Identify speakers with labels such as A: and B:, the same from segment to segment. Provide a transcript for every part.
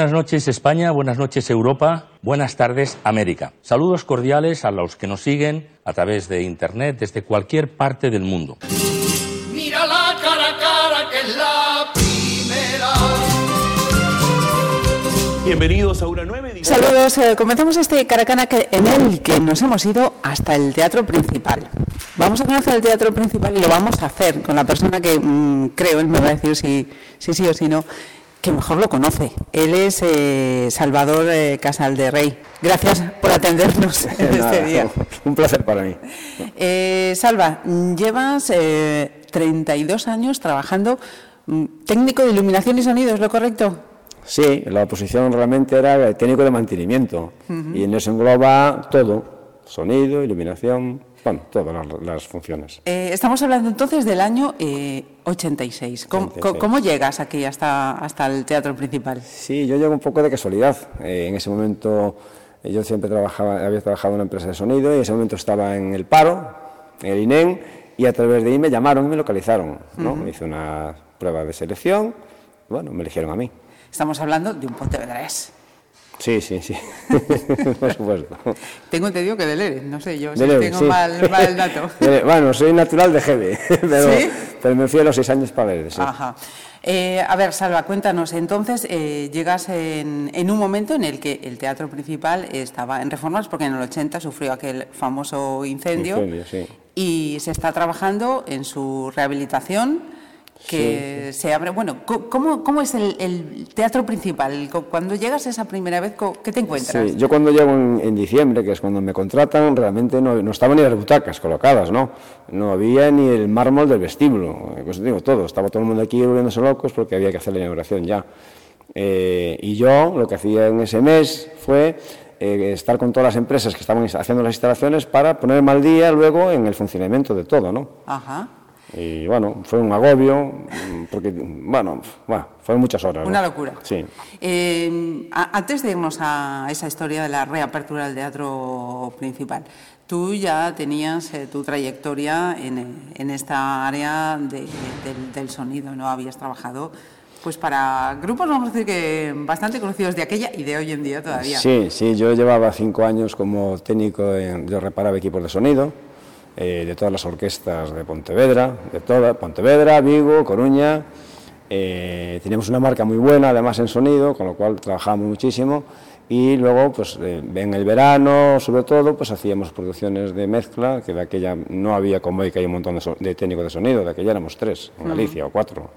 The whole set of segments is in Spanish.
A: Buenas noches España, buenas noches Europa, buenas tardes América. Saludos cordiales a los que nos siguen a través de Internet desde cualquier parte del mundo.
B: Mira la cara a cara que es la primera.
C: Bienvenidos a una nueva edición.
D: Saludos, eh, comenzamos este Caracana que, en el que nos hemos ido hasta el teatro principal. Vamos a conocer el teatro principal y lo vamos a hacer con la persona que mm, creo, él me va a decir si, si sí o si no, que mejor lo conoce. Él es eh, Salvador eh, Casal de Rey. Gracias por atendernos en este día.
E: Un placer para mí.
D: Eh, Salva, llevas eh, 32 años trabajando mm, técnico de iluminación y sonido, ¿es lo correcto?
E: Sí, la oposición realmente era técnico de mantenimiento y en eso engloba todo, sonido, iluminación, bueno, todas las, las funciones.
D: Eh, estamos hablando entonces del año eh, 86. ¿Cómo,
E: 86.
D: cómo llegas aquí hasta, hasta el teatro principal?
E: Sí, yo llego un poco de casualidad. Eh, en ese momento eh, yo siempre trabajaba, había trabajado en una empresa de sonido y en ese momento estaba en el paro, en el INEM, y a través de ahí me llamaron y me localizaron. ¿no? Me hice una prueba de selección, bueno, me eligieron a mí.
D: Estamos hablando de un pontevedrés.
E: Sí, sí, sí, por supuesto.
D: Tengo entendido que de Lérez, no sé yo, si
E: Lérez,
D: tengo
E: sí.
D: mal, mal dato.
E: Bueno, soy natural de Gebe, pero,
D: ¿Sí?
E: pero me fui a los seis años para Lérez, sí.
D: Ajá. Eh, a ver, Salva, cuéntanos, entonces eh, llegas en, en un momento en el que el teatro principal estaba en reformas, porque en el 80 sufrió aquel famoso incendio,
E: Incendio, sí.
D: y se está trabajando en su rehabilitación, que se abre. Bueno, ¿cómo, cómo es el, el teatro principal? Cuando llegas esa primera vez, ¿qué te encuentras?
E: Sí, yo cuando llego en, en diciembre, que es cuando me contratan, realmente no, no estaban ni las butacas colocadas, ¿no? No había ni el mármol del vestíbulo, eh, pues digo todo, estaba todo el mundo aquí volviéndose locos porque había que hacer la inauguración ya. Eh, y yo lo que hacía en ese mes fue eh, estar con todas las empresas que estaban haciendo las instalaciones para ponerme al día luego en el funcionamiento de todo, ¿no?
D: Ajá.
E: Y bueno, fue un agobio, mm, porque, bueno, bueno fueron muchas horas. ¿no?
D: Una locura.
E: Sí.
D: Eh, antes de irnos a esa historia de la reapertura del teatro principal, tú ya tenías eh, tu trayectoria en, en esta área de- del, del sonido, ¿no? Habías trabajado pues para grupos, vamos a decir que bastante conocidos de aquella y de hoy en día todavía.
E: Sí, sí, yo llevaba cinco años como técnico, en, yo reparaba equipos de sonido eh, de todas las orquestas de Pontevedra, de toda Pontevedra, Vigo, Coruña. Eh, teníamos una marca muy buena, además en sonido, con lo cual trabajábamos muchísimo. Y luego, pues eh, en el verano, sobre todo, pues hacíamos producciones de mezcla, que de aquella no había como hoy, que hay un montón de, so- de técnicos de sonido, de aquella éramos tres en Galicia, o cuatro.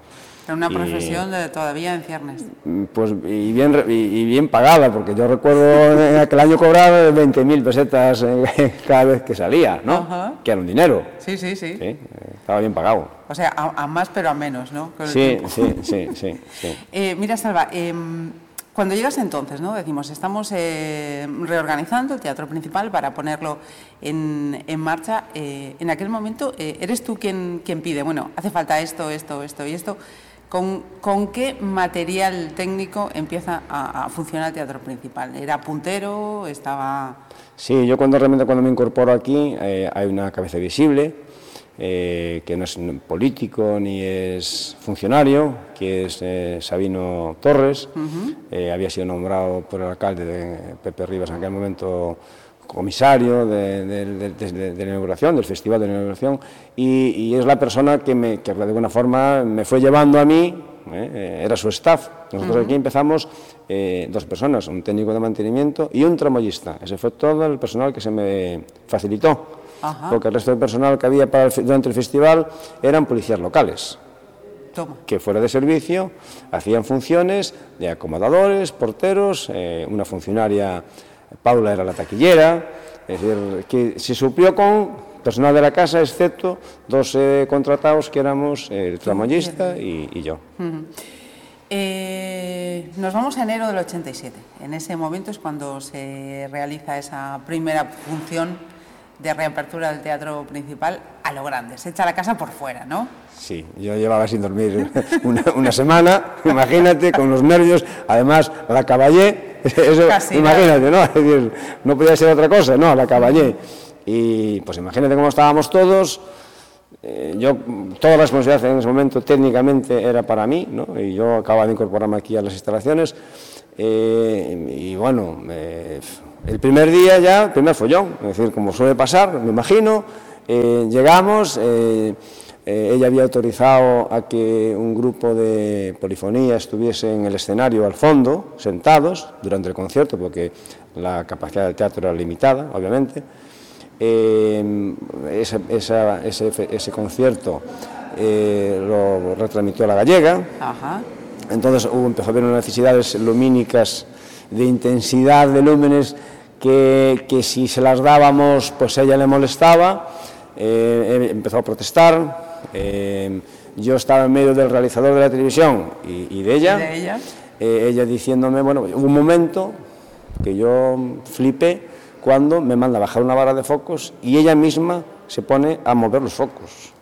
D: Era una
E: Y-
D: profesión de- todavía en ciernes.
E: Pues y bien, y, y bien pagada, porque yo recuerdo en aquel año cobraba 20.000 pesetas eh, cada vez que salía, ¿no? Que era un dinero,
D: Sí, sí, sí.
E: sí, estaba bien pagado.
D: O sea, a, a más pero a menos, ¿no?
E: Sí, sí, sí, sí, sí.
D: Eh, mira, Salva, em, cuando llegas entonces, ¿no? Decimos, estamos eh, reorganizando el teatro principal para ponerlo en, en marcha. eh, en aquel momento, ¿eres tú quien, quien pide, bueno, hace falta esto, esto, esto y esto? ¿Con, con qué material técnico empieza a, a funcionar el teatro principal? ¿Era puntero? ¿Estaba...?
E: Sí, yo cuando realmente cuando me incorporo aquí eh, hay una cabeza visible, eh, que no es político ni es funcionario, que es eh, Sabino Torres, había sido nombrado por el alcalde de Pepe Rivas en aquel momento comisario de, de- de- de- la inauguración, del Festival de la Inauguración, y, y es la persona que, me, que de alguna forma me fue llevando a mí, ¿eh? Era su staff. Nosotros aquí empezamos eh, dos personas, un técnico de mantenimiento y un tramoyista. Ese fue todo el personal que se me facilitó,
D: Ajá.
E: porque el resto del personal que había para el durante el festival eran policías locales
D: Toma.
E: que fuera de servicio hacían funciones de acomodadores, porteros, eh, una funcionaria, Paula era la taquillera, es decir, que se suplió con personal de la casa, excepto dos eh, contratados que éramos el tramoyista y, y yo.
D: Eh, nos vamos a enero del 87. En ese momento es cuando se realiza esa primera función de reapertura del teatro principal a lo grande. Se echa la casa por fuera, ¿no?
E: Sí, yo llevaba sin dormir una, una semana, imagínate, con los nervios, además la caballé, eso,
D: Casi
E: imagínate, ¿no? Es decir, no podía ser otra cosa, no, la caballé. Y pues imagínate cómo estábamos todos, eh, yo, toda la responsabilidad en ese momento técnicamente era para mí, ¿no? Y yo acababa de incorporarme aquí a las instalaciones. eh, y bueno, eh, el primer día ya, el primer follón, es decir, como suele pasar, me imagino, eh, llegamos, eh, ella había autorizado a que un grupo de polifonía estuviese en el escenario al fondo, sentados, durante el concierto, porque la capacidad del teatro era limitada, obviamente. Eh, ese, esa- ese, ese concierto eh, lo retransmitió la gallega,
D: Ajá.
E: entonces hubo, empezó a haber unas necesidades lumínicas de intensidad de lúmenes que, que si se las dábamos, pues a ella le molestaba, eh, empezó a protestar. Eh, yo estaba en medio del realizador de la televisión y, y de ella.
D: ¿Y de ella?
E: eh, ella diciéndome, bueno, hubo un momento que yo flipé cuando me manda a bajar una vara de focos y ella misma se pone a mover los focos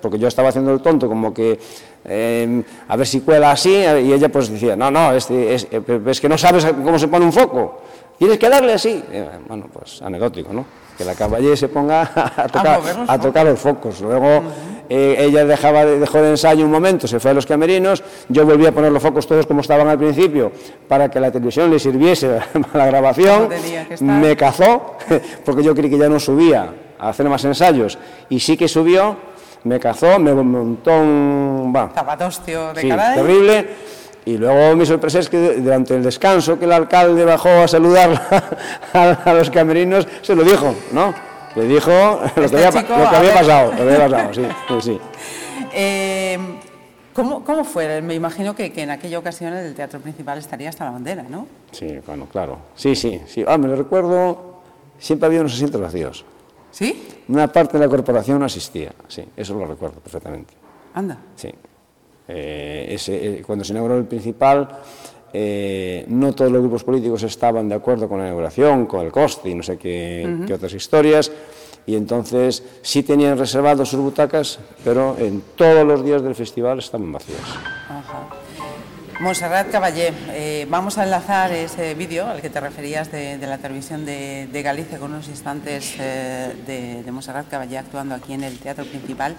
E: porque yo estaba haciendo el tonto, como que eh, a ver si cuela así, y ella pues decía, no, no, este, es, eh, es que no sabes cómo se pone un foco, tienes que darle así. Bueno, pues anecdótico, ¿no? Que la caballé se ponga a tocar, a tocar los focos. Luego eh, ella dejaba de- dejó de ensayo un momento, se fue a los camerinos, yo volví a poner los focos todos como estaban al principio, para que la televisión le sirviese para la grabación. Me cazó, porque yo creí que ya no subía a hacer más ensayos, y sí que subió, me cazó, me montó un...
D: Zapatostio de
E: sí,
D: caray.
E: terrible, y luego mi sorpresa es que durante el descanso que el alcalde bajó a saludar a, a los camerinos, se lo dijo, ¿no? Le dijo lo
D: Este
E: que había, pa-
D: chico,
E: lo que
D: a
E: había pasado, lo que había pasado, sí, sí, sí.
D: Eh, ¿cómo, ¿Cómo fue? Me imagino que, que en aquella ocasión el teatro principal estaría hasta la bandera, ¿no?
E: Sí, bueno, claro. Sí, sí, sí. Ah, me lo recuerdo, siempre había unos asientos vacíos.
D: ¿Sí?
E: Una parte de la corporación asistía, sí, eso lo recuerdo perfectamente.
D: Anda.
E: Sí. Eh, ese, eh, cuando se inauguró el principal, eh, no todos los grupos políticos estaban de acuerdo con la inauguración, con el coste y no sé qué, qué otras historias, y entonces sí tenían reservados sus butacas, pero en todos los días del festival estaban vacías.
D: Ajá. Montserrat Caballé, eh, vamos a enlazar ese vídeo al que te referías de, de la televisión de, de Galicia con unos instantes eh, de, de Montserrat Caballé actuando aquí en el teatro principal.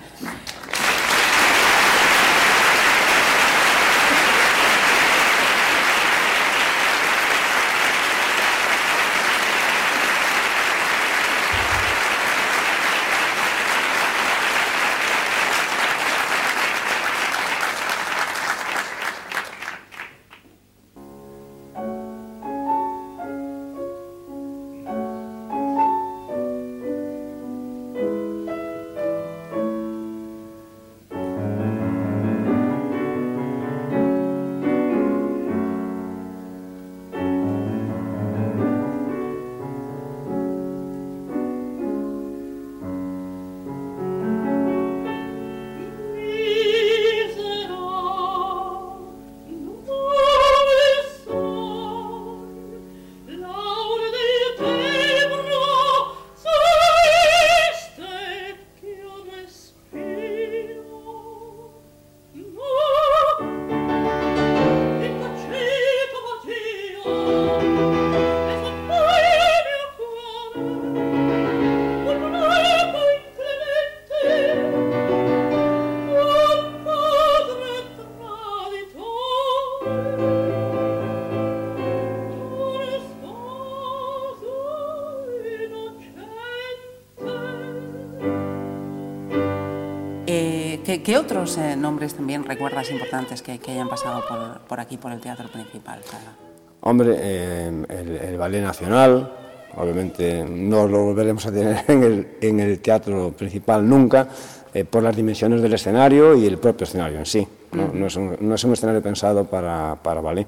D: ¿Qué, qué otros eh, nombres también recuerdas importantes que, que hayan pasado por, por aquí, por el teatro principal? Carla?
E: Hombre, eh, el, el Ballet Nacional, obviamente no lo volveremos a tener en el, en el teatro principal nunca, eh, por las dimensiones del escenario y el propio escenario en sí. No, no, es, un, no es un escenario pensado para, para ballet,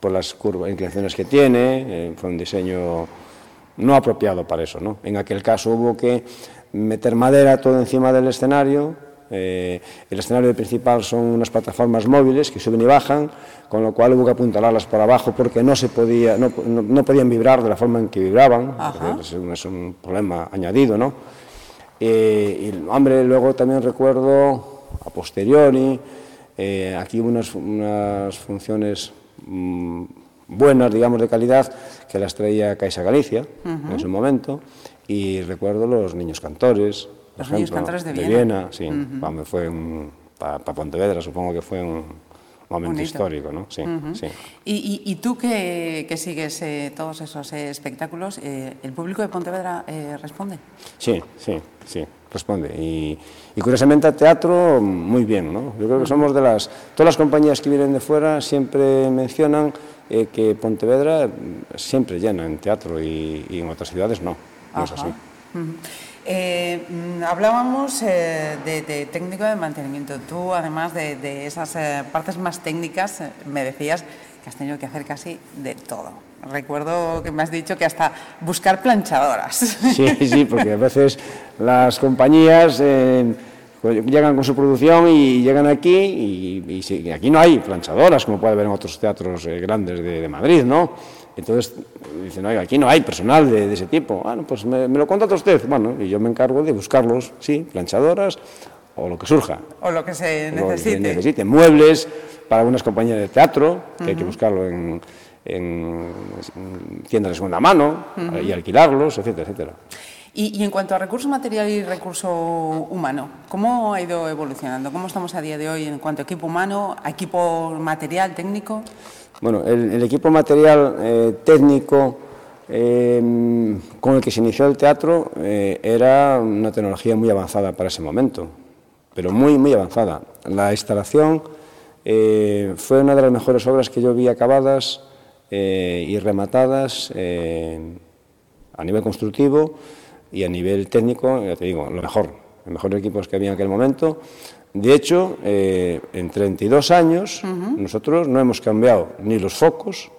E: por las curvas, inclinaciones que tiene, eh, fue un diseño no apropiado para eso. ¿no? En aquel caso hubo que meter madera todo encima del escenario. Eh, el escenario principal son unas plataformas móviles que suben y bajan, con lo cual hubo que apuntalarlas por abajo porque no se podía, no, no- no podían vibrar de la forma en que vibraban. Es un, es un problema añadido, ¿no? Eh, y, hombre, luego también recuerdo, a posteriori, eh, aquí hubo unas, unas funciones mm, buenas, digamos, de calidad, que las traía Caixa Galicia en su momento, y recuerdo los niños cantores,
D: Los niños
E: ejemplo,
D: cantores de Viena.
E: sí, vamos, fue para Pontevedra supongo que fue un, momento
D: Bonito.
E: histórico, ¿no? Sí, sí.
D: Y, y- y tú que, que sigues eh, todos esos eh, espectáculos, eh, ¿el público de Pontevedra eh, responde?
E: Sí, sí, sí, responde. Y, y curiosamente al teatro, muy bien, ¿no? Yo creo que somos de las... Todas las compañías que vienen de fuera siempre mencionan eh, que Pontevedra mm, siempre llena en teatro y, en otras ciudades no, no es
D: Ajá.
E: así.
D: Ujú. Eh, mm, hablábamos eh, de, de técnico de mantenimiento. Tú, además de, esas eh, partes más técnicas, eh, me decías que has tenido que hacer casi de todo. Recuerdo que me has dicho que hasta buscar planchadoras.
E: Sí, sí, porque a veces las compañías pues, llegan con su producción y llegan aquí y, aquí no hay planchadoras, como puede haber en otros teatros grandes de, de Madrid, ¿no? Entonces dicen, oiga, aquí no hay personal de, de ese tipo. Bueno, pues me, me lo contrata usted. Bueno, y yo me encargo de buscarlos, sí, planchadoras o lo que surja.
D: o lo que se
E: Lo que se
D: necesite.
E: Muebles para algunas compañías de teatro, que hay que buscarlo en, en tiendas de segunda mano y alquilarlos, etcétera, etcétera.
D: Y, y en cuanto a recurso material y recurso humano, ¿cómo ha ido evolucionando? ¿Cómo estamos a día de hoy en cuanto a equipo humano, a equipo material, técnico?
E: Bueno, el, el equipo material eh, técnico eh, con el que se inició el teatro eh, era una tecnología muy avanzada para ese momento, pero muy, muy avanzada. La instalación eh, fue una de las mejores obras que yo vi acabadas eh, y rematadas eh, a nivel constructivo y a nivel técnico, ya te digo, lo mejor, los mejores equipos que había en aquel momento. De hecho, eh, en 32 años nosotros no hemos cambiado ni los focos,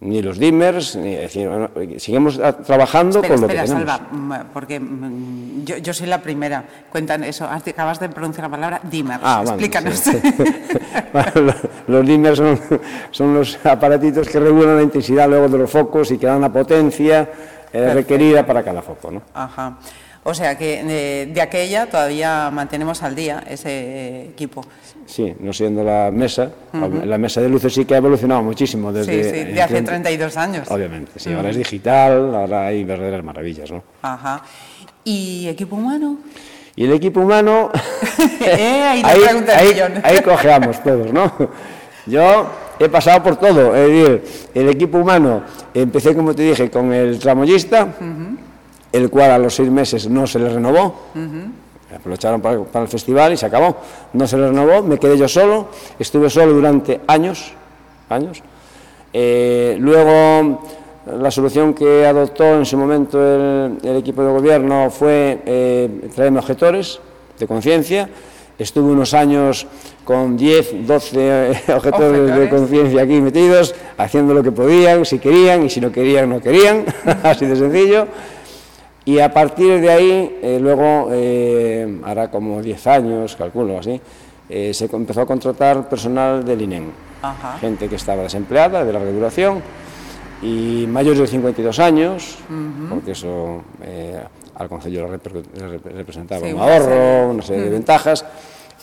E: ni los dimmers, ni, es decir, bueno, seguimos trabajando
D: Espera,
E: con lo
D: espera,
E: que tenemos.
D: Salva, mm, porque mm, yo, yo soy la primera. Cuentan eso, acabas de pronunciar la palabra dimmer.
E: Ah, bueno,
D: Explícanos.
E: sí. Bueno, los- los dimmers son, son los aparatitos que regulan la intensidad luego de los focos y que dan la potencia eh, requerida para cada foco. ¿no?
D: Ajá. O sea que eh, de aquella todavía mantenemos al día ese equipo.
E: Sí, no siendo la mesa, la mesa de luces sí que ha evolucionado muchísimo desde...
D: sí, sí, de hace
E: entre-
D: 32 años.
E: Obviamente, sí, ahora es digital, ahora hay verdaderas maravillas, ¿no?
D: Ajá. ¿Y equipo humano?
E: Y el equipo humano...
D: Eh, ahí
E: ahí, ahí- ahí cojeamos todos, ¿no? Yo he pasado por todo, es decir, el equipo humano, empecé, como te dije, con el tramoyista, el cual a los seis meses no se le renovó, aprovecharon para, para el festival y se acabó. No se le renovó, me quedé yo solo, estuve solo durante años, años. Eh, luego, la solución que adoptó en su momento el, el equipo de gobierno fue eh, traerme objetores de conciencia. Estuve unos años con 10, 12 eh, objetores de
D: Objetores.
E: conciencia aquí metidos, haciendo lo que podían, si querían, y si no querían, no querían, así de sencillo. Y a partir de ahí, eh, luego, eh, hará como 10 años, calculo así, eh, se empezó a contratar personal del INEM.
D: Ajá.
E: Gente que estaba desempleada, de larga duración, y mayores de 52 años, porque eso al Consejo le representaba
D: Sí,
E: un ahorro, una serie de ventajas.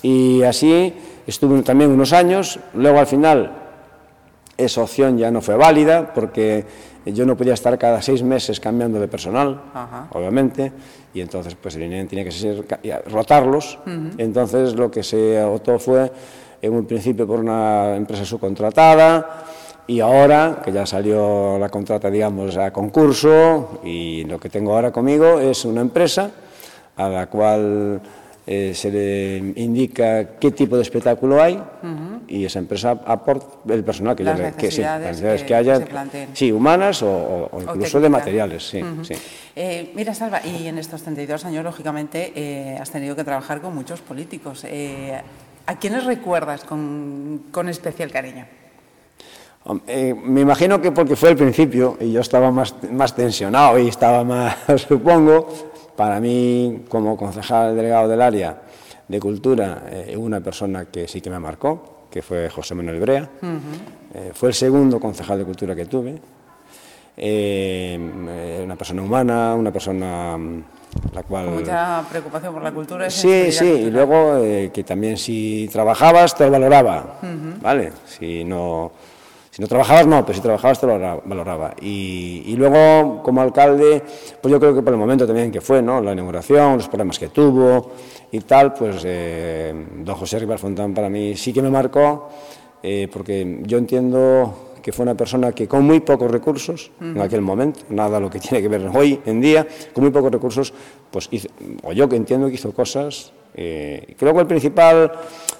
E: Y así estuve también unos años, luego al final esa opción ya no fue válida porque yo no podía estar cada seis meses cambiando de personal,
D: Ajá.
E: obviamente, y entonces pues el INEM tenía que ser, rotarlos. Entonces lo que se optó fue en un principio por una empresa subcontratada y ahora que ya salió la contrata, digamos, a concurso y lo que tengo ahora conmigo es una empresa a la cual eh, se le indica qué tipo de espectáculo hay y esa empresa aporta el personal que,
D: Las
E: yo que, sí, las
D: necesidades que-
E: que haya,
D: que
E: sí, humanas o, o- o incluso de materiales, sí, sí.
D: Eh, mira, Salva, y en estos 32 años, lógicamente, eh, has tenido que trabajar con muchos políticos. Eh, ¿A quiénes recuerdas con, con especial cariño?
E: Eh, me imagino que porque fue el principio y yo estaba más, más tensionado y estaba más, supongo, para mí como concejal delegado del área de cultura, eh, una persona que sí que me marcó, que fue José Manuel Brea, Eh, fue el segundo concejal de cultura que tuve, Eh, una persona humana, una persona mm, la cual...
D: Con mucha preocupación por la cultura.
E: Sí, sí, y luego que también si trabajabas te lo valoraba, ¿vale? Si no, Si no trabajabas, no, pero si trabajabas te lo valora- valoraba. Y, y luego, como alcalde, pues yo creo que por el momento también que fue, ¿no? La inauguración, los problemas que tuvo y tal, pues eh, don José Rivas Fontán para mí sí que me marcó, eh, porque yo entiendo que fue una persona que con muy pocos recursos, en aquel momento, nada lo que tiene que ver hoy en día, con muy pocos recursos, pues hizo, o yo que entiendo que hizo cosas, eh, que luego el principal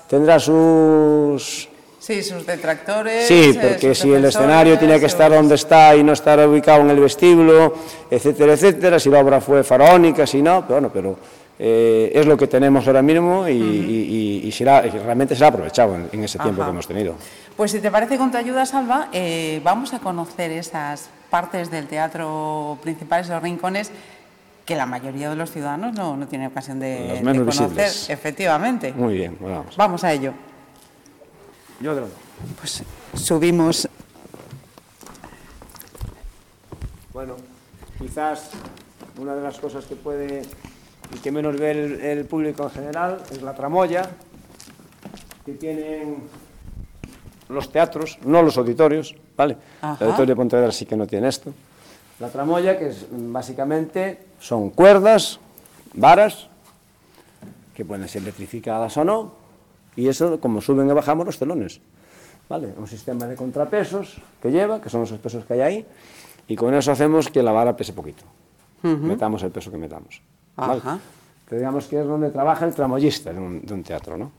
E: tendrá sus
D: Sí, sus detractores.
E: Sí,
D: eh,
E: porque si el escenario tiene que estar donde está y no estar ubicado en el vestíbulo, etcétera, etcétera, si la obra fue faraónica, si no, pero bueno, pero eh, es lo que tenemos ahora mismo y, y- y- y será- realmente será aprovechado en, en ese tiempo
D: Ajá.
E: que hemos tenido.
D: Pues si te parece, con tu ayuda, Salva, eh, vamos a conocer esas partes del teatro principal, esos rincones que la mayoría de los ciudadanos no, no tienen ocasión de,
E: Los
D: de
E: menos
D: conocer.
E: visibles.
D: Efectivamente.
E: Muy bien, vamos.
D: Vamos a ello.
E: Yo.
D: Pues subimos.
E: Bueno, quizás una de las cosas que puede y que menos ve el, el público en general es la tramoya que tienen los teatros, no los auditorios, ¿vale?
D: Ajá.
E: El auditorio de Pontevedra sí que no tiene esto. La tramoya, que es, básicamente son cuerdas, varas, que pueden ser electrificadas o no, y eso, como suben y bajamos los telones. ¿Vale? Un sistema de contrapesos que lleva, que son los pesos que hay ahí, y con eso hacemos que la vara pese poquito. Metamos el peso que metamos. ¿vale?
D: Ajá.
E: Que digamos que es donde trabaja el tramoyista de un, de un teatro, ¿no?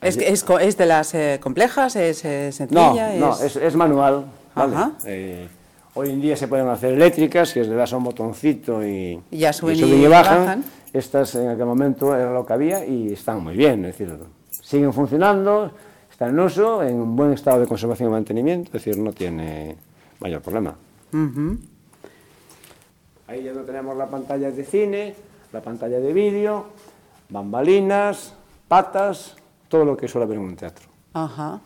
D: Es, es, co- es de las eh, complejas, es eh,
E: No,
D: sencilla.
E: no,
D: es...
E: es, es manual. ¿vale?
D: Ajá.
E: Eh, hoy en día se pueden hacer eléctricas, que le das a un botoncito y,
D: Y ya suben y bajan.
E: Estas en aquel momento era lo que había y están muy bien, es decir, siguen funcionando, están en uso, en un buen estado de conservación y mantenimiento, es decir, no tiene mayor problema. Ahí ya no tenemos la pantalla de cine, la pantalla de vídeo, bambalinas, patas, todo lo que suele haber en un teatro.
D: Ajá.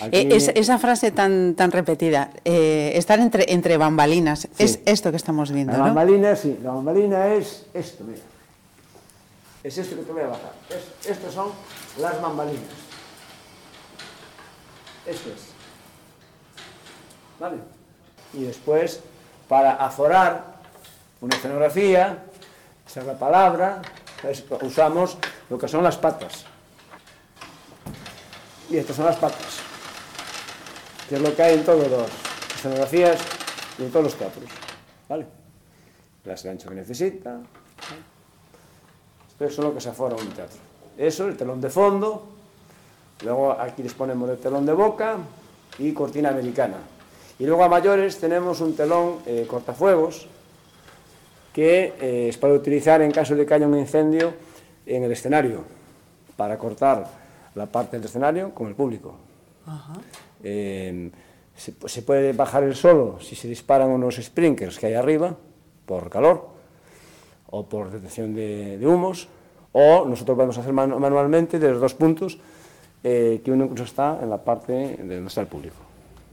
E: Aquí-
D: Eh, es- esa frase tan, tan repetida, eh, estar entre, entre bambalinas, es esto que estamos viendo,
E: La
D: ¿no?
E: bambalina, sí, la bambalina es esto, mira. Es esto que te voy a bajar. Es- estas son las bambalinas. Esto es. ¿Vale? Y después, para aforar una escenografía, esa es la palabra, es- usamos lo que son las patas. Y estas son las patas, que es lo que hay en todas las escenografías y en todos los teatros. ¿Vale? Las el ancho que necesita. Esto es lo que se afora un teatro. Eso, el telón de fondo, luego aquí disponemos del telón de boca y cortina americana. Y luego a mayores tenemos un telón eh, cortafuegos que eh, es para utilizar en caso de que haya un incendio en el escenario, para cortar la parte del escenario con el público. Eh, se, se puede bajar el solo si se disparan unos sprinklers que hay arriba, por calor, o por detección de, de humos, o nosotros podemos hacer manu- manualmente de los dos puntos, eh, que uno incluso está en la parte de donde está el público.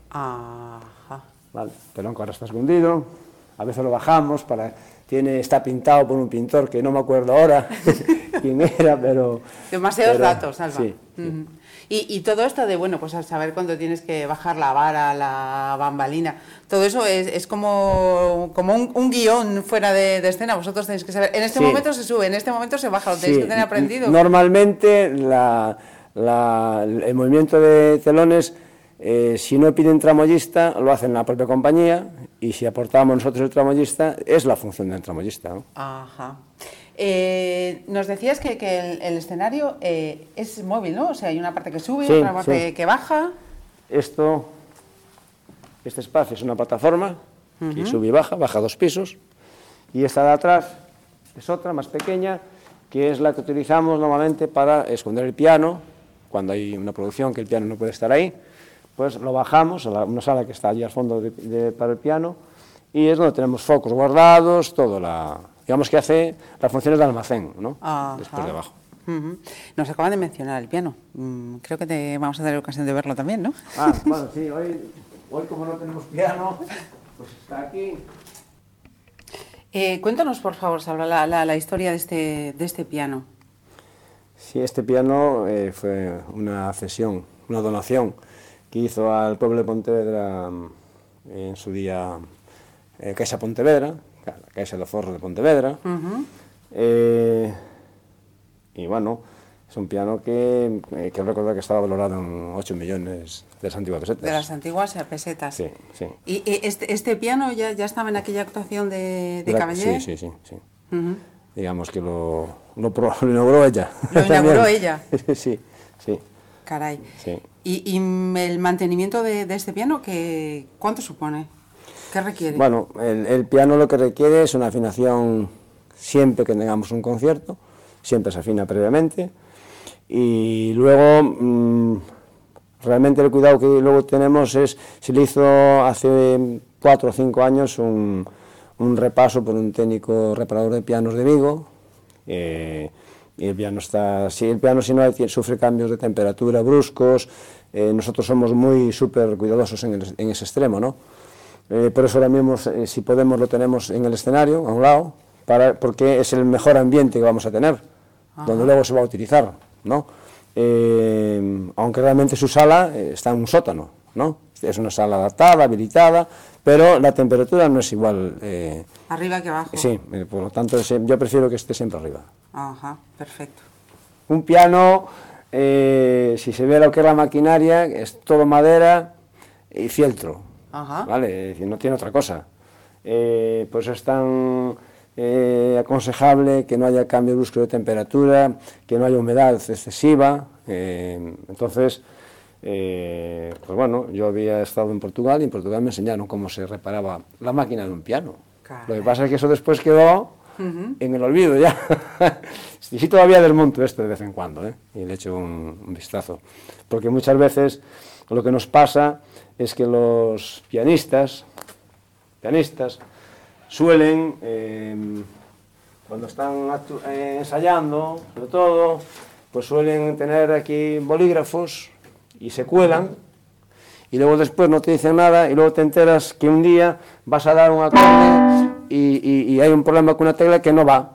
D: Ajá.
E: ¿vale? Que ahora está escondido, a veces lo bajamos, para, tiene, está pintado por un pintor que no me acuerdo ahora quién era, pero...
D: Demasiados
E: pero-
D: datos, Alba.
E: Sí.
D: Y, y todo esto de, bueno, pues al saber cuándo tienes que bajar la vara, la bambalina, todo eso es, es como, como un, un guion fuera de, de escena, vosotros tenéis que saber, en este
E: Sí.
D: momento se sube, en este momento se baja, lo tenéis
E: Sí,
D: que tener aprendido.
E: Normalmente la- la- el movimiento de telones, eh, si no piden tramoyista, lo hacen la propia compañía y si aportamos nosotros el tramoyista, es la función del tramoyista. ¿no?
D: Ajá. Eh, nos decías que, que el, el escenario eh, es móvil, ¿no? O sea, hay una parte que sube,
E: Sí,
D: otra parte
E: sí.
D: que baja.
E: Esto, este espacio es una plataforma que sube y baja, baja dos pisos, y esta de atrás es otra más pequeña, que es la que utilizamos normalmente para esconder el piano, cuando hay una producción que el piano no puede estar ahí, pues lo bajamos a la- una sala que está allí al fondo de- de- para el piano, y es donde tenemos focos guardados, todo la, digamos que hace las funciones de almacén, ¿no?
D: Ajá.
E: Después de abajo.
D: Nos acaban de mencionar el piano. Mm, creo que te vamos a tener ocasión de verlo también, ¿no?
E: Ah, bueno, sí, hoy, hoy como no tenemos piano, pues está aquí.
D: Eh, cuéntanos, por favor, Salva, la, la- la historia de este, de este piano.
E: Sí, este piano eh, fue una cesión, una donación que hizo al pueblo de Pontevedra mm, en su día eh, Caixa Pontevedra, la Caixa de los Forros de Pontevedra. Eh, y bueno, es un piano que, eh, que recordar que estaba valorado en 8 millones de las antiguas pesetas.
D: De las antiguas pesetas.
E: Sí, sí.
D: ¿Y este, este piano ya, ya estaba en aquella actuación de, de
E: La-? Sí, sí, sí. Digamos que lo, lo, pro- lo inauguró ella.
D: Lo inauguró ella.
E: sí, sí,
D: Caray.
E: sí.
D: ¿Y, y el mantenimiento de, de este piano, que, cuánto supone? ¿Qué requiere?
E: Bueno, el, piano lo que requiere es una afinación siempre que tengamos un concierto, siempre se afina previamente. Y luego, mm, realmente el cuidado que luego tenemos es, se le hizo hace cuatro o cinco años un, un repaso por un técnico reparador de pianos de Vigo. eh, y el piano está, si el piano si no sufre cambios de temperatura bruscos, eh, nosotros somos muy súper cuidadosos en, el- en ese extremo, ¿no? Eh, por eso ahora mismo, eh, si podemos, lo tenemos en el escenario, a un lado, para, porque es el mejor ambiente que vamos a tener, donde luego se va a utilizar, ¿no? Eh, aunque realmente su sala está en un sótano, ¿no? Es una sala adaptada, habilitada, pero la temperatura no es igual.
D: Arriba que abajo.
E: sí, por lo tanto, yo prefiero que esté siempre arriba.
D: Ajá, perfecto.
E: Un piano, si se ve lo que es la maquinaria, es todo madera y fieltro.
D: Ajá.
E: ¿Vale? Es decir, no tiene otra cosa. Eh, pues es tan eh, aconsejable que no haya cambio brusco de temperatura, que no haya humedad excesiva. eh, entonces, eh, pues bueno, yo había estado en Portugal y en Portugal me enseñaron cómo se reparaba la máquina de un piano. Lo que pasa es que eso después quedó en el olvido ya. y sí todavía desmonto esto de vez en cuando, y le echo un, un vistazo. Porque muchas veces lo que nos pasa es que los pianistas, pianistas suelen, eh, cuando están eh, ensayando, sobre todo, pues suelen tener aquí bolígrafos y se cuelan y luego después no te dicen nada y luego te enteras que un día vas a dar un acorde y, y- y hay un problema con una tecla que no va.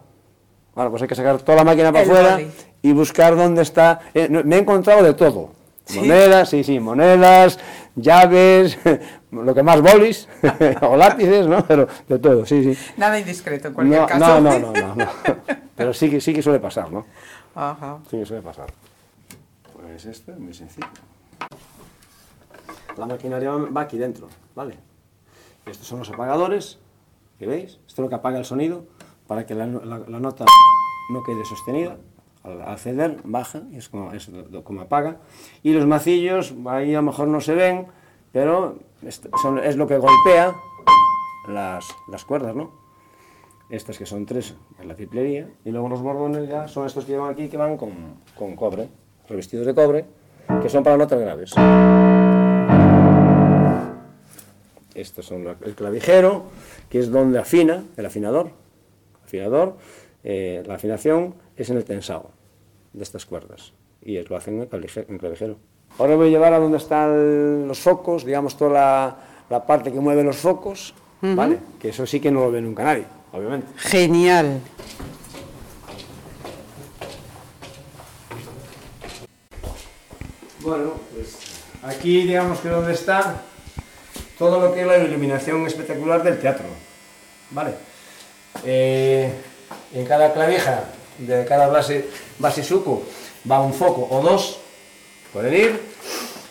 E: Bueno, pues hay que sacar toda la máquina para afuera y buscar dónde está. Eh, me he encontrado de todo. Monedas, sí, sí, monedas, llaves, lo que más bolis o lápices, ¿no? Pero de todo, sí, sí.
D: Nada indiscreto en cualquier
E: No,
D: caso.
E: no, no, no, no, no. Pero sí que, sí que suele pasar, ¿no?
D: Ajá.
E: Sí que suele pasar. Pues esto es muy sencillo. La maquinaria va aquí dentro, ¿vale? Estos son los apagadores, que veis? Esto es lo que apaga el sonido para que la, la- la nota no quede sostenida. Al, al ceder, baja, es como, es como apaga. Y los macillos, ahí a lo mejor no se ven, pero es, son- es lo que golpea las, las cuerdas, ¿no? Estas que son tres en la triplería, y luego los bordones ya son estos que llevan aquí que van con, con cobre, revestidos de cobre, que son para notas graves. Estos son la- el clavijero, que es donde afina el afinador. Afinador, eh, la afinación es en el tensado de estas cuerdas, y es- lo hacen en el clavije- en el clavijero. Ahora voy a llevar a donde están los focos, digamos toda la, la parte que mueve los focos, ¿vale? Que eso sí que no lo ve nunca nadie, obviamente.
D: Genial.
E: Bueno, pues aquí digamos que donde está todo lo que es la iluminación espectacular del teatro. ¿Vale? Eh, en cada clavija de cada base, base suco va un foco o dos, pueden ir,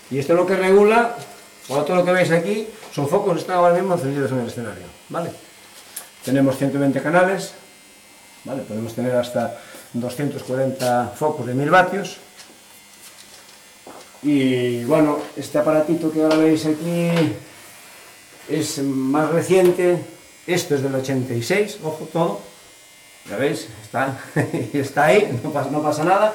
E: y esto es lo que regula, o todo lo que veis aquí, son focos que están ahora mismo encendidos en el escenario. ¿Vale? Tenemos 120 canales, ¿vale? Podemos tener hasta 240 focos de 1000 vatios. Y bueno, este aparatito que ahora veis aquí es más reciente. Esto es del 86, ojo todo. Ya veis, está, está ahí, no pasa, nada.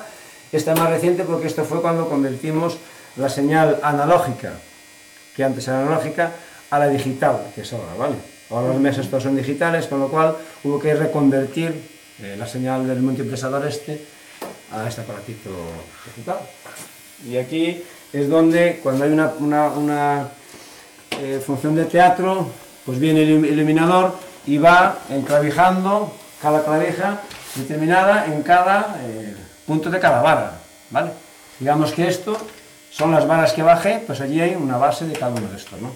E: Este es más reciente porque esto fue cuando convertimos la señal analógica, que antes era analógica, a la digital, que es ahora, ¿vale? Ahora los meses todos son digitales, con lo cual hubo que reconvertir eh, la señal del multipresador este a este aparatito digital. Y aquí es donde, cuando hay una, eh, función de teatro, pues viene el ilu- iluminador y va enclavijando cada clavija determinada en cada eh, punto de cada vara, ¿vale? Digamos que esto son las varas que bajé, pues allí hay una base de cada uno de estos, ¿no?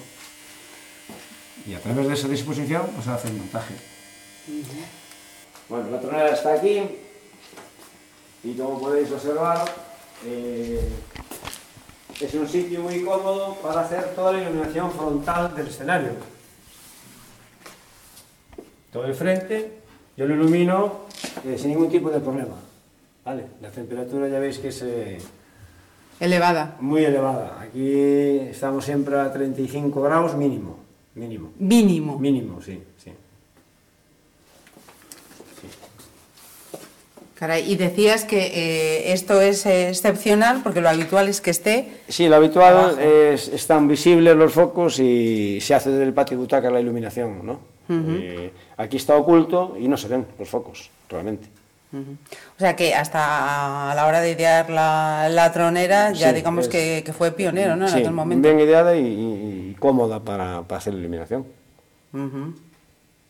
E: Y a través de esa disposición, pues hace el montaje. Bueno, la tronera está aquí, y como podéis observar, eh, es un sitio muy cómodo para hacer toda la iluminación frontal del escenario. Todo el frente, yo lo ilumino eh, sin ningún tipo de problema. ¿Vale? La temperatura ya veis que es eh,
D: Elevada.
E: muy elevada. Aquí estamos siempre a 35 grados mínimo. Mínimo.
D: Mínimo.
E: Mínimo, sí, sí.
D: Caray, y decías que eh, esto es excepcional porque lo habitual es que esté.
E: Sí, lo habitual
D: Abajo.
E: es, están visibles los focos y se hace desde el patio butaca la iluminación, ¿no? Eh, aquí está oculto y no se ven los focos, realmente.
D: O sea que hasta a la hora de idear la, la tronera, ya
E: Sí,
D: digamos
E: es-
D: que, que fue pionero, ¿no? En
E: sí,
D: aquel momento.
E: bien ideada y, y- y cómoda para, para hacer la iluminación.
D: Ujú.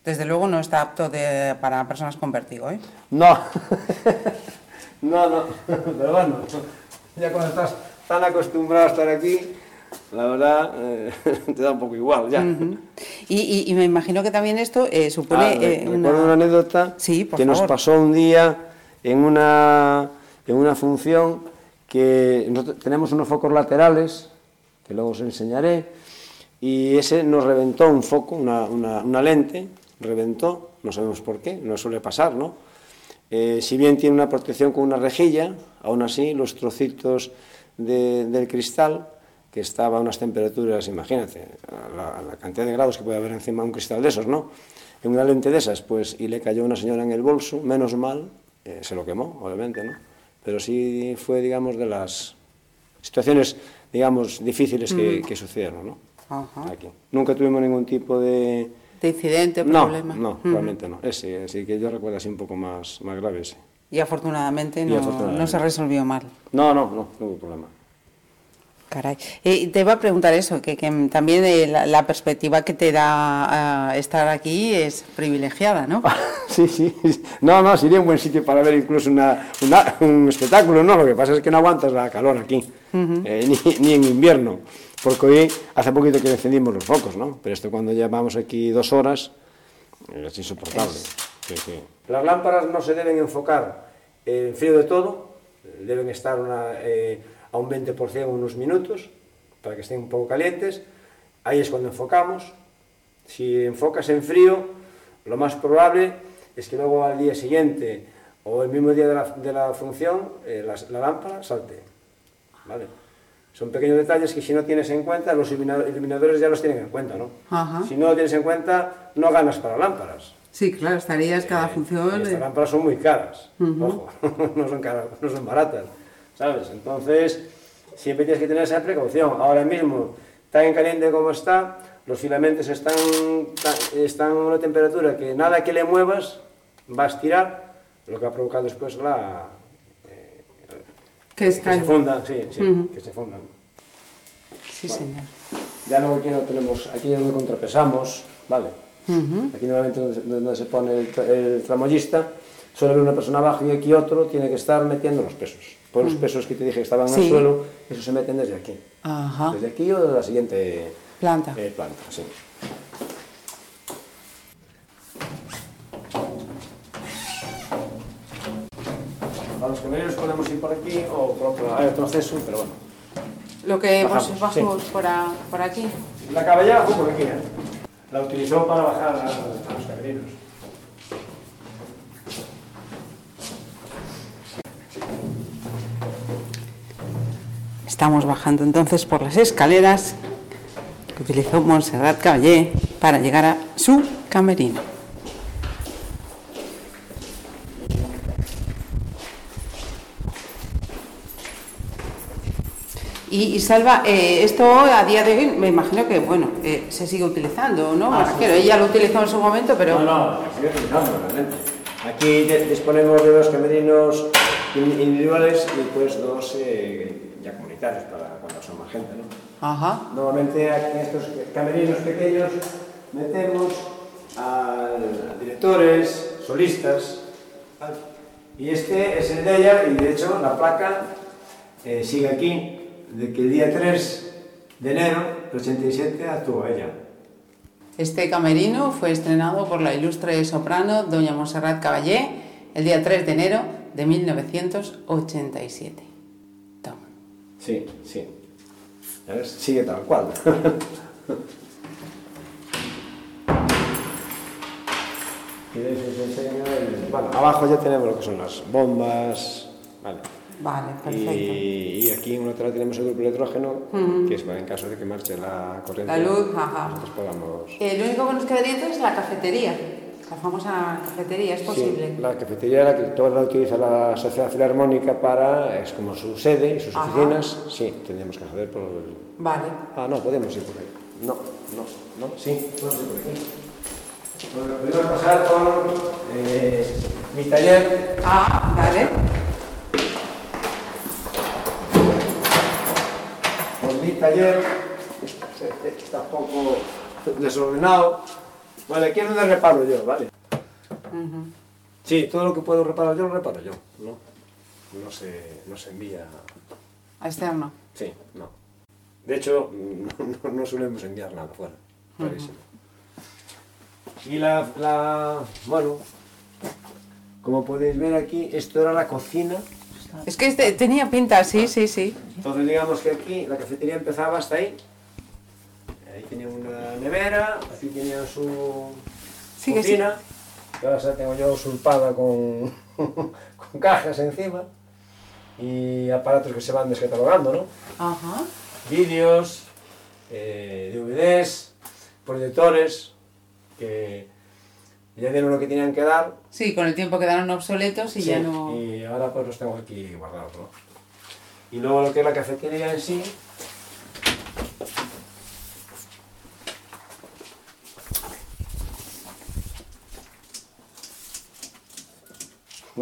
D: Desde luego no está apto de- para personas con vértigo, ¿eh?
E: No, no, no, pero bueno, ya cuando estás tan acostumbrado a estar aquí, la verdad, eh, te da un poco igual ya.
D: Ujú. y, y- y me imagino que también esto eh, supone
E: Ah,
D: eh,
E: una
D: una...
E: anécdota
D: Sí, por
E: que nos
D: favor.
E: pasó un día en una, en una función que nosotros tenemos unos focos laterales, que luego os enseñaré, y ese nos reventó un foco, una, una- una lente, reventó, no sabemos por qué, no suele pasar, ¿no? Eh, si bien tiene una protección con una rejilla, aún así los trocitos de- del cristal, que estaba a unas temperaturas, imagínate, a la, a la cantidad de grados que puede haber encima de un cristal de esos, ¿no? En una lente de esas, pues, y le cayó a una señora en el bolso, menos mal, eh, se lo quemó, obviamente, ¿no? Pero sí fue, digamos, de las situaciones, digamos, difíciles que, que sucedieron, ¿no?
D: Ajá.
E: Aquí. Nunca tuvimos ningún tipo de...
D: De incidente,
E: No,
D: problema.
E: no,
D: Ujú.
E: realmente no. Ese, así que yo recuerdo así un poco más, más grave ese.
D: Y afortunadamente
E: Y
D: no,
E: afortunadamente.
D: no se resolvió mal.
E: No, no, no, no hubo problema.
D: Caray. Eh, te iba a preguntar eso, que, que también eh, la, la perspectiva que te da ah, estar aquí es privilegiada, ¿no?
E: Sí, sí. No, no, sería un buen sitio para ver incluso una, una- un espectáculo, ¿no? Lo que pasa es que no aguantas la calor aquí, eh, ni, ni en invierno, porque hoy hace poquito que encendimos los focos, ¿no? Pero esto cuando llevamos aquí dos horas es insoportable. Sí, sí. Las lámparas no se deben enfocar en frío de todo, deben estar una, eh, a un 20% unos minutos para que estén un poco calientes. Ahí es cuando enfocamos. Si enfocas en frío, lo más probable es que luego al día siguiente o el mismo día de la, de la función eh, la, la lámpara salte. ¿Vale? Son pequeños detalles que si no tienes en cuenta, los ilumina- iluminadores ya los tienen en cuenta, ¿no?
D: Ajá.
E: Si no lo tienes en cuenta, no ganas para lámparas.
D: Sí, claro, estarías cada
E: Y
D: función.
E: estas
D: eh,
E: lámparas son muy caras, ojo, no son, caras, no son baratas, ¿sabes? Entonces, siempre tienes que tener esa precaución. Ahora mismo, tan caliente como está, los filamentos están, están a una temperatura que nada que le muevas va a estirar, lo que ha provocado después la...
D: que es
E: que se fundan, sí, sí, que se fundan.
D: Sí, señor.
E: Ya luego aquí no tenemos, aquí es donde contrapesamos, ¿vale? Aquí normalmente donde, donde se pone el, el tramoyista, suele haber una persona abajo y aquí otro tiene que estar metiendo los pesos. Por los pesos que te dije que estaban en
D: Sí.
E: el suelo, esos se meten desde aquí.
D: Ajá.
E: Desde aquí o de la siguiente
D: Planta.
E: eh, planta, sí. A los camioneros podemos ir por aquí o por otro Hay otro acceso, pero bueno.
D: Lo que
E: Bajamos,
D: por, a- por aquí.
E: La caballera fue por aquí, ¿eh? La utilizó para bajar a, a los camerinos.
D: Estamos bajando entonces por las escaleras que utilizó Montserrat Caballé para llegar a su camerino. Y, y Salva, eh, esto a día de hoy me imagino que bueno eh, se sigue utilizando, ¿no?
E: Ah,
D: ella lo utilizó en su momento, pero
E: No, no, sigue utilizando realmente. Aquí disponemos de dos camerinos in- individuales y pues dos eh, para cuando son más gente, ¿no?
D: Ajá.
E: Normalmente aquí en estos camerinos pequeños metemos a directores, solistas, ¿vale? y este es el de ella y de hecho la placa eh, sigue aquí, de que el día 3 de enero del 87 actuó ella.
D: Este camerino fue estrenado por la ilustre soprano doña Monserrat Caballé el día 3 de enero de 1987.
E: Sí, sí. A ver, sigue tal cual. y el- Bueno, abajo ya tenemos lo que son las bombas. Vale.
D: Vale, perfecto.
E: Y, y aquí en un lateral tenemos el grupo electrógeno, que es para en caso de que marche la corriente.
D: La luz, ajá.
E: Nosotros podamos.
D: Lo único que nos quedaría entonces es la cafetería, la famosa cafetería, ¿es posible?
E: Sí, la cafetería la que toda la utiliza la Sociedad Filarmónica para, es como su sede y sus
D: Ajá.
E: oficinas. Sí, tendríamos que acceder por.
D: Vale.
E: Ah, no, podemos ir por ahí. No, no, no, sí, podemos ir por aquí. Bueno, podemos pasar por eh, mi taller.
D: Ah, vale.
E: Por mi taller. Este Está un poco desordenado. Vale, aquí es donde reparo yo, ¿vale? Sí, todo lo que puedo reparar yo lo reparo yo, ¿no? No se, no se envía
D: A externo.
E: Sí, no. De hecho, no, no solemos enviar nada fuera. Clarísimo. Y la, la. Bueno, como podéis ver aquí, esto era la cocina.
D: Es que este tenía pinta, sí, sí, sí.
E: Entonces, digamos que aquí la cafetería empezaba hasta ahí. Ahí tenía una nevera, aquí tenía su
D: Sí, sí.
E: cocina. Que ahora tengo yo usurpada con, con cajas encima. Y aparatos que se van descatalogando, ¿no?
D: Ajá.
E: vídeos, eh, DVDs, proyectores, que ya dieron lo que tenían que dar
D: Sí, con el tiempo quedaron obsoletos y
E: sí,
D: ya no...
E: y ahora pues los tengo aquí guardados. ¿no? Y luego lo que es la cafetería en sí,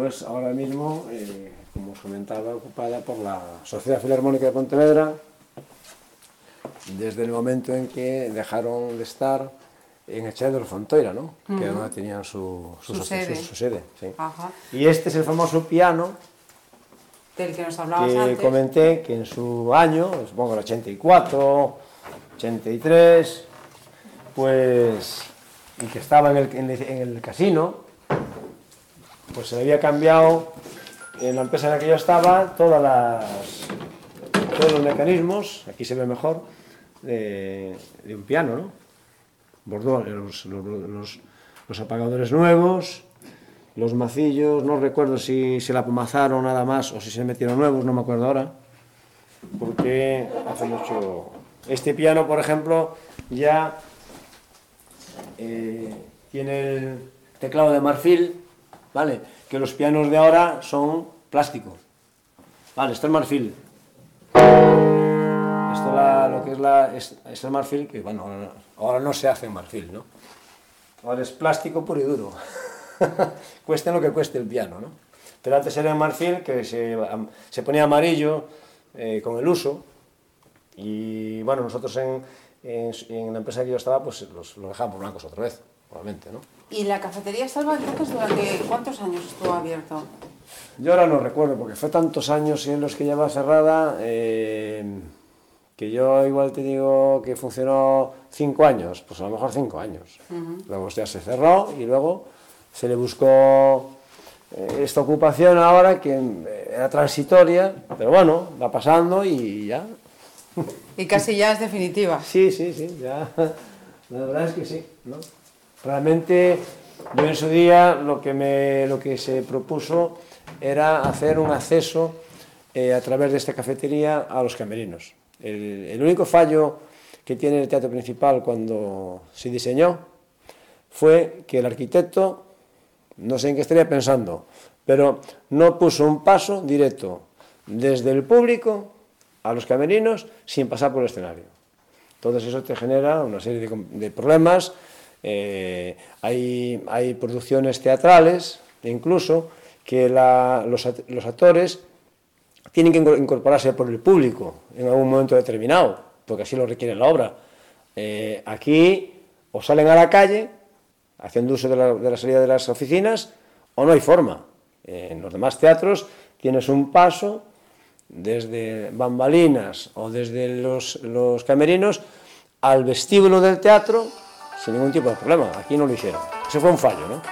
E: pues ahora mismo, eh, como os comentaba, ocupada por la Sociedad Filarmónica de Pontevedra, desde el momento en que dejaron de estar en de Fontoira, ¿no? que era donde tenían su,
D: Su
E: su-
D: sede.
E: su- su sede, sí.
D: Ajá.
E: Y este es el famoso piano
D: Del que nos hablabas
E: que
D: antes.
E: comenté que en su año, supongo el 84, 83, pues, y que estaba en el, en el- en el casino, pues se había cambiado en la empresa en la que yo estaba todas las, todos los mecanismos, aquí se ve mejor, de, un piano, ¿no? Bordó los apagadores nuevos, los macillos, no recuerdo si se la pomazaron nada más o si se metieron nuevos, no me acuerdo ahora, porque hace mucho... Este piano, por ejemplo, ya eh, tiene el teclado de marfil, ¿vale? Que los pianos de ahora son plástico. Vale, esto es marfil. Esto la- lo que es la es, es el marfil, que bueno, ahora no, se hace en marfil, ¿no? Ahora es plástico puro y duro. cueste lo que cueste el piano, ¿no? Pero antes era marfil que se, se ponía amarillo eh, con el uso. Y bueno, nosotros en, en, en la empresa que yo estaba, pues los, los dejamos blancos otra vez, obviamente, ¿no?
D: ¿Y la cafetería Salva entonces durante cuántos años estuvo abierto?
E: Yo ahora no recuerdo, porque fue tantos años en los que lleva cerrada, eh, que yo igual te digo que funcionó cinco años, pues a lo mejor cinco años. Luego ya se cerró y luego se le buscó eh, esta ocupación ahora que eh, era transitoria, pero bueno, va pasando y ya.
D: Y casi ya es definitiva.
E: Sí, sí, sí, ya. La verdad es que sí, ¿no? Realmente yo en su día lo que, me, lo que se propuso era hacer un acceso eh, a través de esta cafetería a los camerinos. El, el único fallo que tiene el teatro principal cuando se diseñó fue que el arquitecto, no sé en qué estaría pensando, pero no puso un paso directo desde el público a los camerinos sin pasar por el escenario. Entonces eso te genera una serie de, de problemas. Eh, hay, hay producciones teatrales, incluso, que la- los, los actores tienen que inco- incorporarse por el público en algún momento determinado, porque así lo requiere la obra. Eh, aquí o salen a la calle, haciendo uso de la, de la salida de las oficinas, o no hay forma. Eh, en los demás teatros tienes un paso desde bambalinas o desde los, los camerinos al vestíbulo del teatro sin ningún tipo de problema. Aquí no lo hicieron. Eso fue un fallo, ¿no?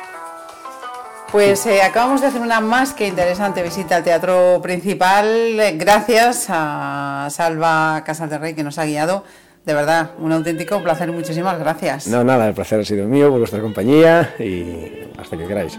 D: Pues eh, acabamos de hacer una más que interesante visita al teatro principal. eh, Gracias a Salva Casas de Rey que nos ha guiado. De verdad, un auténtico placer. Muchísimas gracias.
E: No, nada, el placer ha sido mío por vuestra compañía y hasta que queráis.